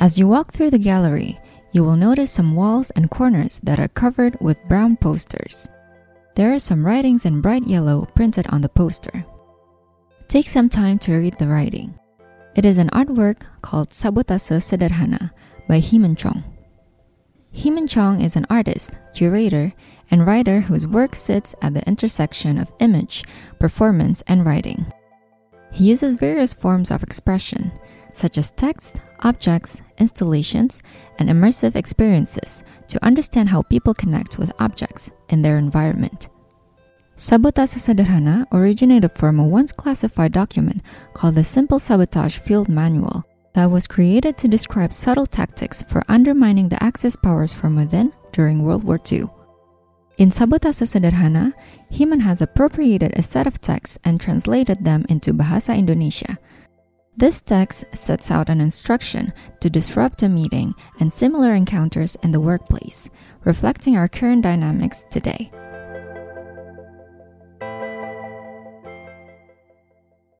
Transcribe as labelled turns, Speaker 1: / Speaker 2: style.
Speaker 1: As you walk through the gallery, you will notice some walls and corners that are covered with brown posters. There are some writings in bright yellow printed on the poster. Take some time to read the writing. It is an artwork called Sabotase Sederhana by Heman Chong. Heman Chong is an artist, curator, and writer whose work sits at the intersection of image, performance, and writing. He uses various forms of expression, such as text, objects, installations, and immersive experiences, to understand how people connect with objects in their environment. Sabotase Sederhana originated from a once classified document called the Simple Sabotage Field Manual that was created to describe subtle tactics for undermining the Axis powers from within during World War II. In Sabotase Sederhana, Heman has appropriated a set of texts and translated them into Bahasa Indonesia. This text sets out an instruction to disrupt a meeting and similar encounters in the workplace, reflecting our current dynamics today.